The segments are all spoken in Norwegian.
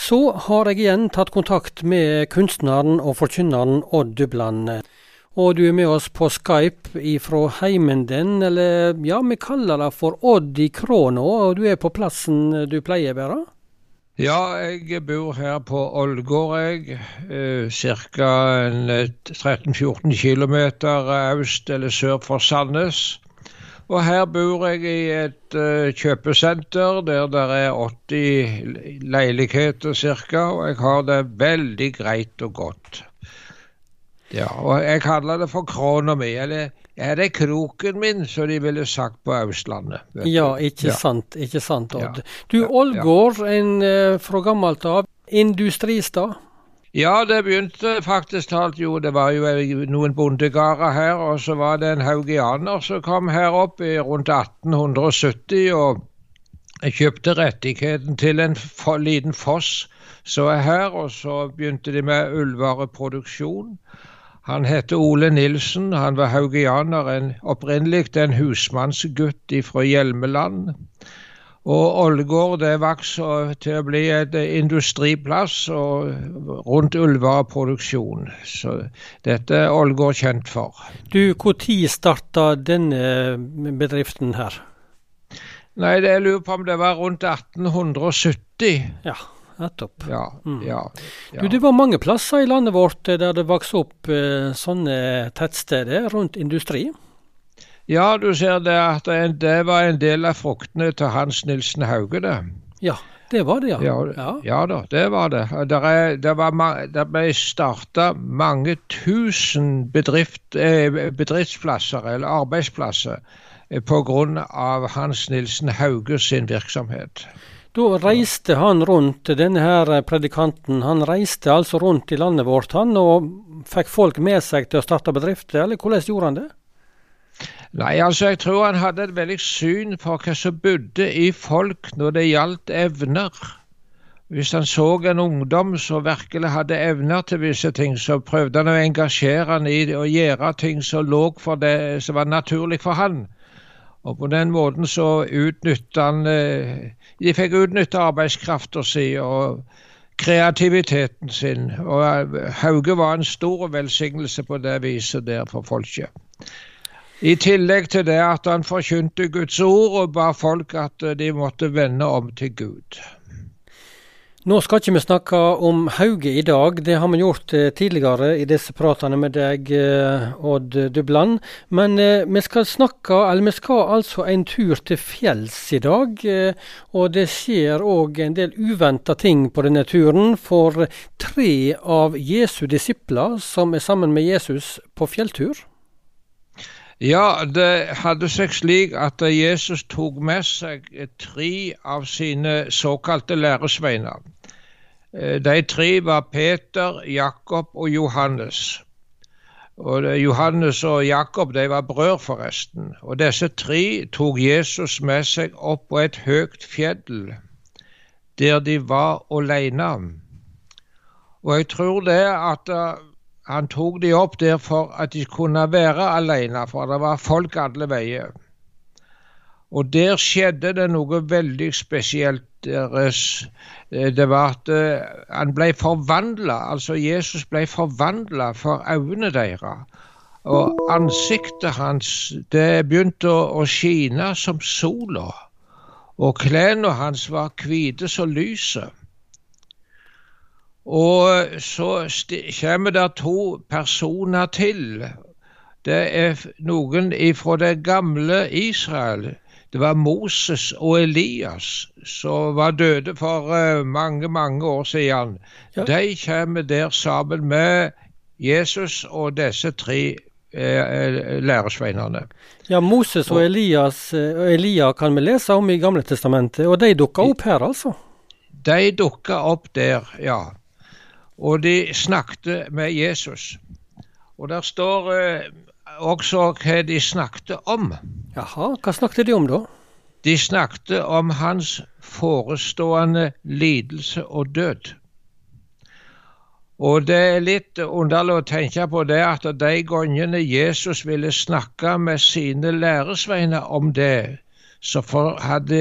Så har jeg igjen tatt kontakt med kunstneren og forkynneren Odd Dubland. Og du er med oss på Skype ifra heimen din, eller ja, vi kaller deg for Odd i Kråna, og du er på plassen du pleier å være? Ja, jeg bor her på Ålgård, jeg. Ca. 13-14 km øst eller sør for Sandnes. Og her bor jeg i et uh, kjøpesenter der det er 80 leiligheter ca. Og jeg har det veldig greit og godt. Ja, og jeg kaller det for krona mi. Eller er det kroken min, som de ville sagt på Østlandet. Ja, ikke ja. sant, ikke sant, Odd. Du, Ålgård, en uh, fra gammelt av, industristad? Ja, det begynte faktisk talt jo, det var jo noen bondegarder her, og så var det en haugianer som kom her opp i rundt 1870 og kjøpte rettigheten til en liten foss som er her, og så begynte de med ullvareproduksjon. Han heter Ole Nilsen, han var haugianer, en, opprinnelig en husmannsgutt fra Hjelmeland. Og Ålgård det vokste til å bli et industriplass rundt ullvareproduksjon. Så dette er Ålgård kjent for. Du, Når starta denne bedriften her? Nei, det Jeg lurer på om det var rundt 1870. Ja. Nettopp. Ja, mm. ja, ja. Du, det var mange plasser i landet vårt der det vokste opp eh, sånne tettsteder rundt industri? Ja, du ser det at det var en del av fruktene til Hans Nilsen Hauge, det. Ja, det var det, ja. Ja, ja da, det var det. Der, er, der, var, der ble starta mange tusen bedrift, eh, bedriftsplasser, eller arbeidsplasser, eh, pga. Hans Nilsen Hauge sin virksomhet. Da reiste han rundt, denne her predikanten, han reiste altså rundt i landet vårt han, og fikk folk med seg til å starte bedrifter, eller hvordan gjorde han det? Nei, altså jeg tror han hadde et veldig syn på hva som bodde i folk når det gjaldt evner. Hvis han så en ungdom som virkelig hadde evner til visse ting, så prøvde han å engasjere han i å gjøre ting som lå for det som var naturlig for han. Og på den måten så utnytta han eh, De fikk utnytta arbeidskrafta si og kreativiteten sin. Og eh, Hauge var en stor velsignelse på det viset der for folket. I tillegg til det at han forkynte Guds ord og ba folk at eh, de måtte vende om til Gud. Nå skal ikke vi snakke om Hauge i dag, det har vi gjort eh, tidligere i disse pratene med deg, eh, Odd Dubland. Men vi skal snakke, eller vi skal altså en tur til fjells i dag. Og det skjer òg en del uventa ting på denne turen. For tre av Jesu disipler som er sammen med Jesus på fjelltur. Ja, det hadde seg slik at Jesus tok med seg tre av sine såkalte læresveiner. Eh, de tre var Peter, Jakob og Johannes. Og Johannes og Jakob de var brødre, forresten. Og disse tre tok Jesus med seg opp på et høyt fjell, der de var alene. Og jeg tror det at uh, han tok de opp der for at de kunne være alene, for det var folk alle veier. Og der skjedde det noe veldig spesielt. Deres, eh, det var at uh, han ble forvandla, altså Jesus ble forvandla for øynene deres. Og ansiktet hans det begynte å skine som sola. Og klærne hans var hvite som lyset. Og så kommer det to personer til. Det er noen fra det gamle Israel. Det var Moses og Elias som var døde for uh, mange, mange år siden. Ja. De kommer der sammen med Jesus og disse tre uh, læresveinene. Ja, Moses og Elias og Elia kan vi lese om i Gamle Testamentet, og de dukka opp her, altså? De dukka opp der, ja og de snakket med Jesus. Og der står eh, også hva de snakket om. Jaha, hva snakket de om da? De snakket om hans forestående lidelse og død. Og det er litt underlig å tenke på det at de gangene Jesus ville snakke med sine læresveiner om det, så hadde,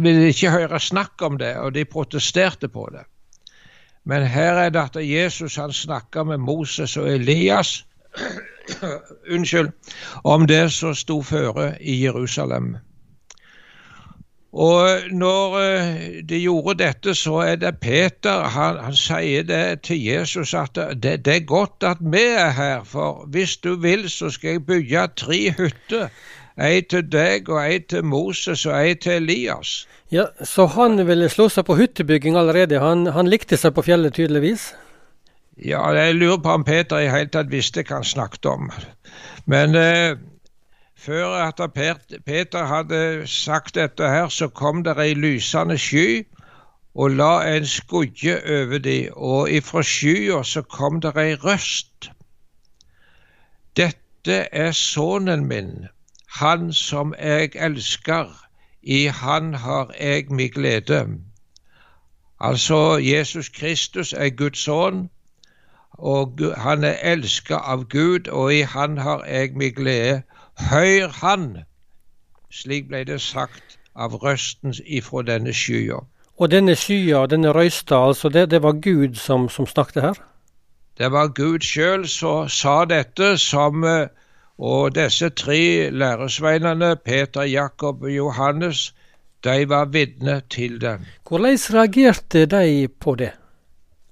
ville ikke høre snakk om det, og de protesterte på det. Men her er det at Jesus han snakker med Moses og Elias unnskyld, om det som sto føre i Jerusalem. Og når eh, de gjorde dette, så er det Peter han, han sier det til Jesus at det, det, er godt at vi er her, for hvis du vil, så skal jeg bygge tre hytter. Ei til deg, og ei til Moses og ei til Elias. Ja, Så han ville slå seg på hyttebygging allerede? Han, han likte seg på fjellet, tydeligvis? Ja, jeg lurer på om Peter i hele tatt visste hva han snakket om. Men eh, før at Peter hadde sagt dette her, så kom det ei lysende sky og la en skugge over dem, og ifra skya så kom det ei røst. Dette er sønnen min, han som jeg elsker, i han har jeg min glede. Altså, Jesus Kristus er Guds sønn, og han er elsket av Gud, og i han har jeg min glede. Hør han! Slik ble det sagt av røsten ifra denne skya. Og denne skya, denne røysta, altså det, det var Gud som, som, snakket her? Det var Gud sjøl som sa dette, som eh, Og disse tre læresveinene, Peter, Jakob og Johannes, de var vitne til det. Hvordan reagerte de på det?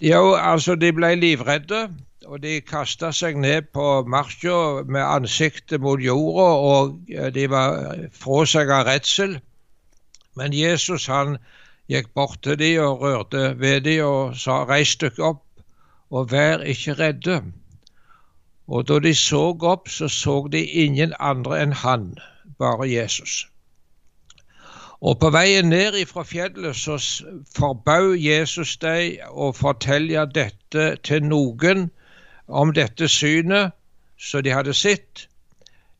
Jo, altså, de ble livredde og de kasta seg ned på marka med ansiktet mot jorda, og de var fra seg av redsel. Men Jesus han gikk bort til dem og rørte ved dem og sa reis dere opp, og vær ikke redde. Og da de så opp, så så de ingen andre enn han, bare Jesus. Og på veien ned fra fjellet så forbød Jesus deg å fortelle dette til noen, om dette synet som de hadde sett,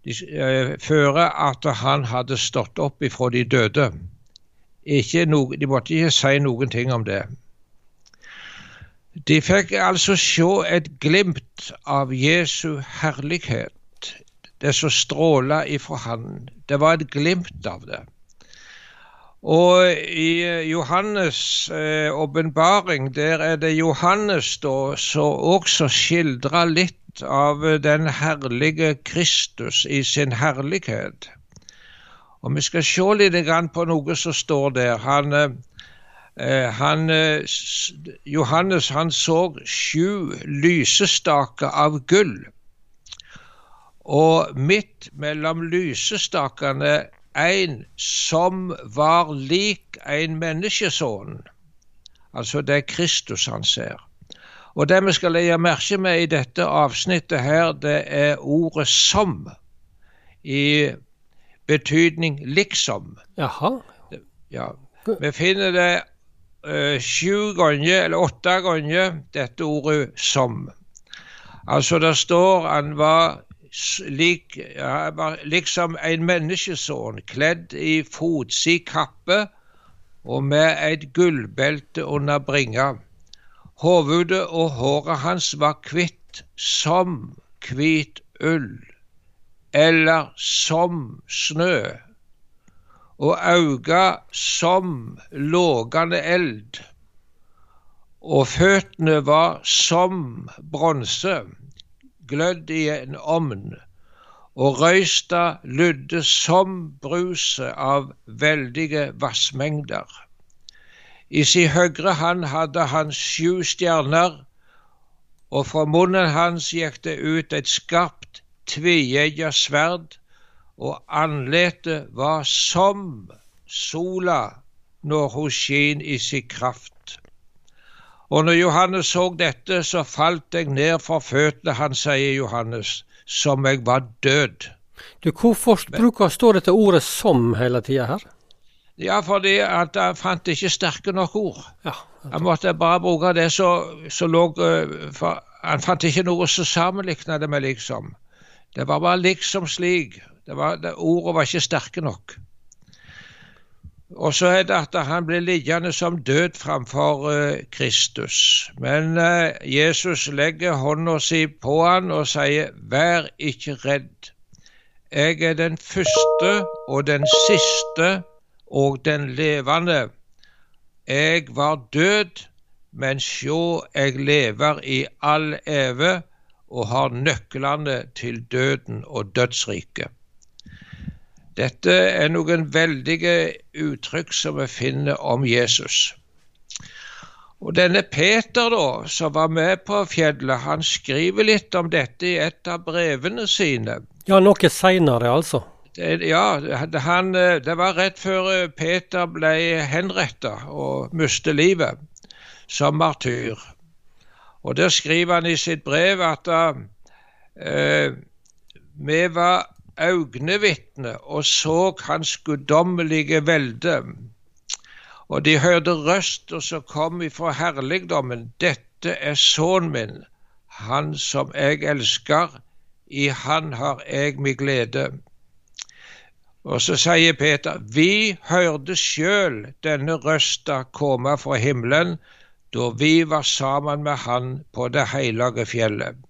eh, før at han hadde stått opp ifra de døde. No, de måtte ikke si noen ting om det. De fikk altså se et glimt av Jesu herlighet, det som stråla ifra Han. Det var et glimt av det. Og i eh, Johannes' eh, åpenbaring, eh, der er det Johannes da som også skildrer litt av den herlige Kristus i sin herlighet. Og Vi skal se litt på noe som står der. Han, eh, han, Johannes han så sju lysestaker av gull. Og midt mellom lysestakene en som var lik en menneskesønn. Altså det er Kristus han ser. Og det vi skal legge merke med i dette avsnittet her, det er ordet 'som' i betydning 'liksom'. Jaha. Ja. Vi finner det sju ganger, eller åtte ganger, dette ordet 'som'. Altså det står han var lik, ja, liksom en menneskesønn kledd i fotsid kappe og med et gullbelte under bringa. Hovedet og håret hans var hvitt som hvit ull, eller som snø, og auga som lågande eld, og føttene var som bronse glødd i en ovn, og røysta lydde som bruset av veldige vassmengder. I si høyre hand hadde han sju stjerner, og fra munnen hans gikk det ut et skarpt, tveegga sverd, og andletet var som sola når hun skin i sin kraft. Og når Johannes så dette, så falt jeg ned for føttene hans, sier Johannes, som jeg var død. Du, Hvorfor bruker står dette ordet 'som' hele tida her? Ja, fordi at jeg fant ikke sterke nok ord. Ja, jeg måtte bare bruke det som lå eh, for Han fant ikke noe som sammenligna det med liksom. Det var bare liksom slik. Det var, det, ordene var ikke sterke nok. Og så er det at han blir liggende som død framfor uh, Kristus. Men uh, Jesus legger hånda si på han og sier, vær ikke redd. Jeg er den første og den siste og den levende. Jeg var død, men sjå, jeg lever i all eve og har nøklene til døden og dødsriket. Dette er noen veldige uttrykk som vi finner om Jesus. Og denne Peter, da, som var med på fjellet, han skriver litt om dette i et av brevene sine. Ja, noe seinere, altså? Det, ja, han, det var rett før Peter ble henretta og mistet livet som martyr. Og Der skriver han i sitt brev at uh, vi var øynevitne og så hans guddommelige velde. Og de hørte røster som kom ifra herligdommen. Dette er sønnen min, han som jeg elsker. I han har jeg min glede. Og så sier Peter, vi hørte sjøl denne røsta komme fra himmelen da vi var sammen med han på det hellige fjellet.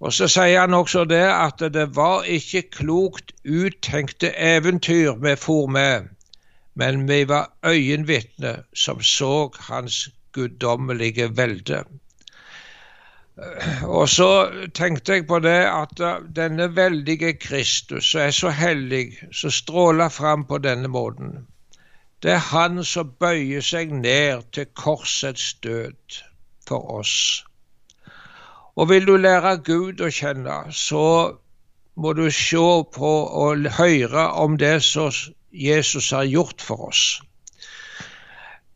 Og Så sier han også det at det var ikke klokt uttenkte eventyr vi for med, men vi var øyenvitne som så hans guddommelige velde. Og så tenkte jeg på det at denne veldige Kristus, som er så hellig, som stråler fram på denne måten, det er han som bøyer seg ned til korsets død for oss. Og vil du lære Gud å kjenne, så må du se på og høre om det som Jesus har gjort for oss.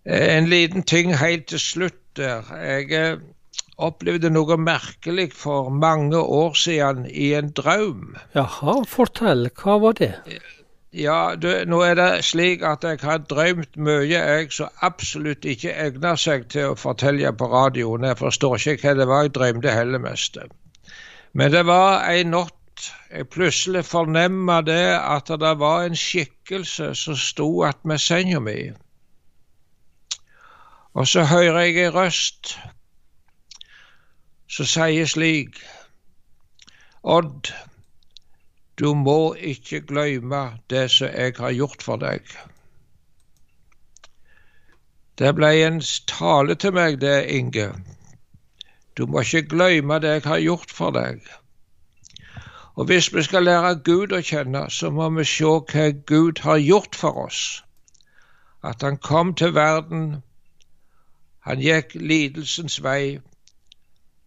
En liten ting helt til slutt der. Jeg eh, opplevde noe merkelig for mange år siden i en drøm. Jaha, fortell. Hva var det? Ja, du, nå er det slik at jeg har drømt mye jeg som absolutt ikke egner seg til å fortelle på radioen. Jeg forstår ikke hva det var jeg drømte heller mest. Men det var en natt jeg plutselig fornemma det at det var en skikkelse som sto attmed senga mi. Og så hører jeg ei røst som sier slik Odd, du må ikke glemme det som jeg har gjort for deg. Det ble en tale til meg, det, Inge. Du må ikke glemme det jeg har gjort for deg. Og hvis vi skal lære Gud å kjenne, så må vi se hva Gud har gjort for oss. At han kom til verden, han gikk lidelsens vei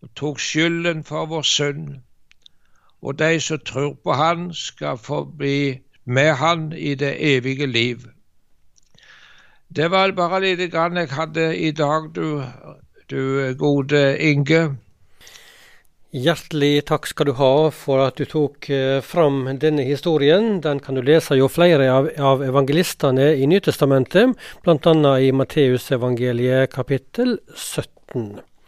og tok skylden for vår synd og de som tror på Han, skal få bli med Han i det evige liv. Det var bare lite grann jeg hadde i dag, du, du gode Inge. Hjertelig takk skal du ha for at du tok eh, fram denne historien. Den kan du lese jo flere av, av evangelistene i Nytestamentet, bl.a. i Matteusevangeliet kapittel 17.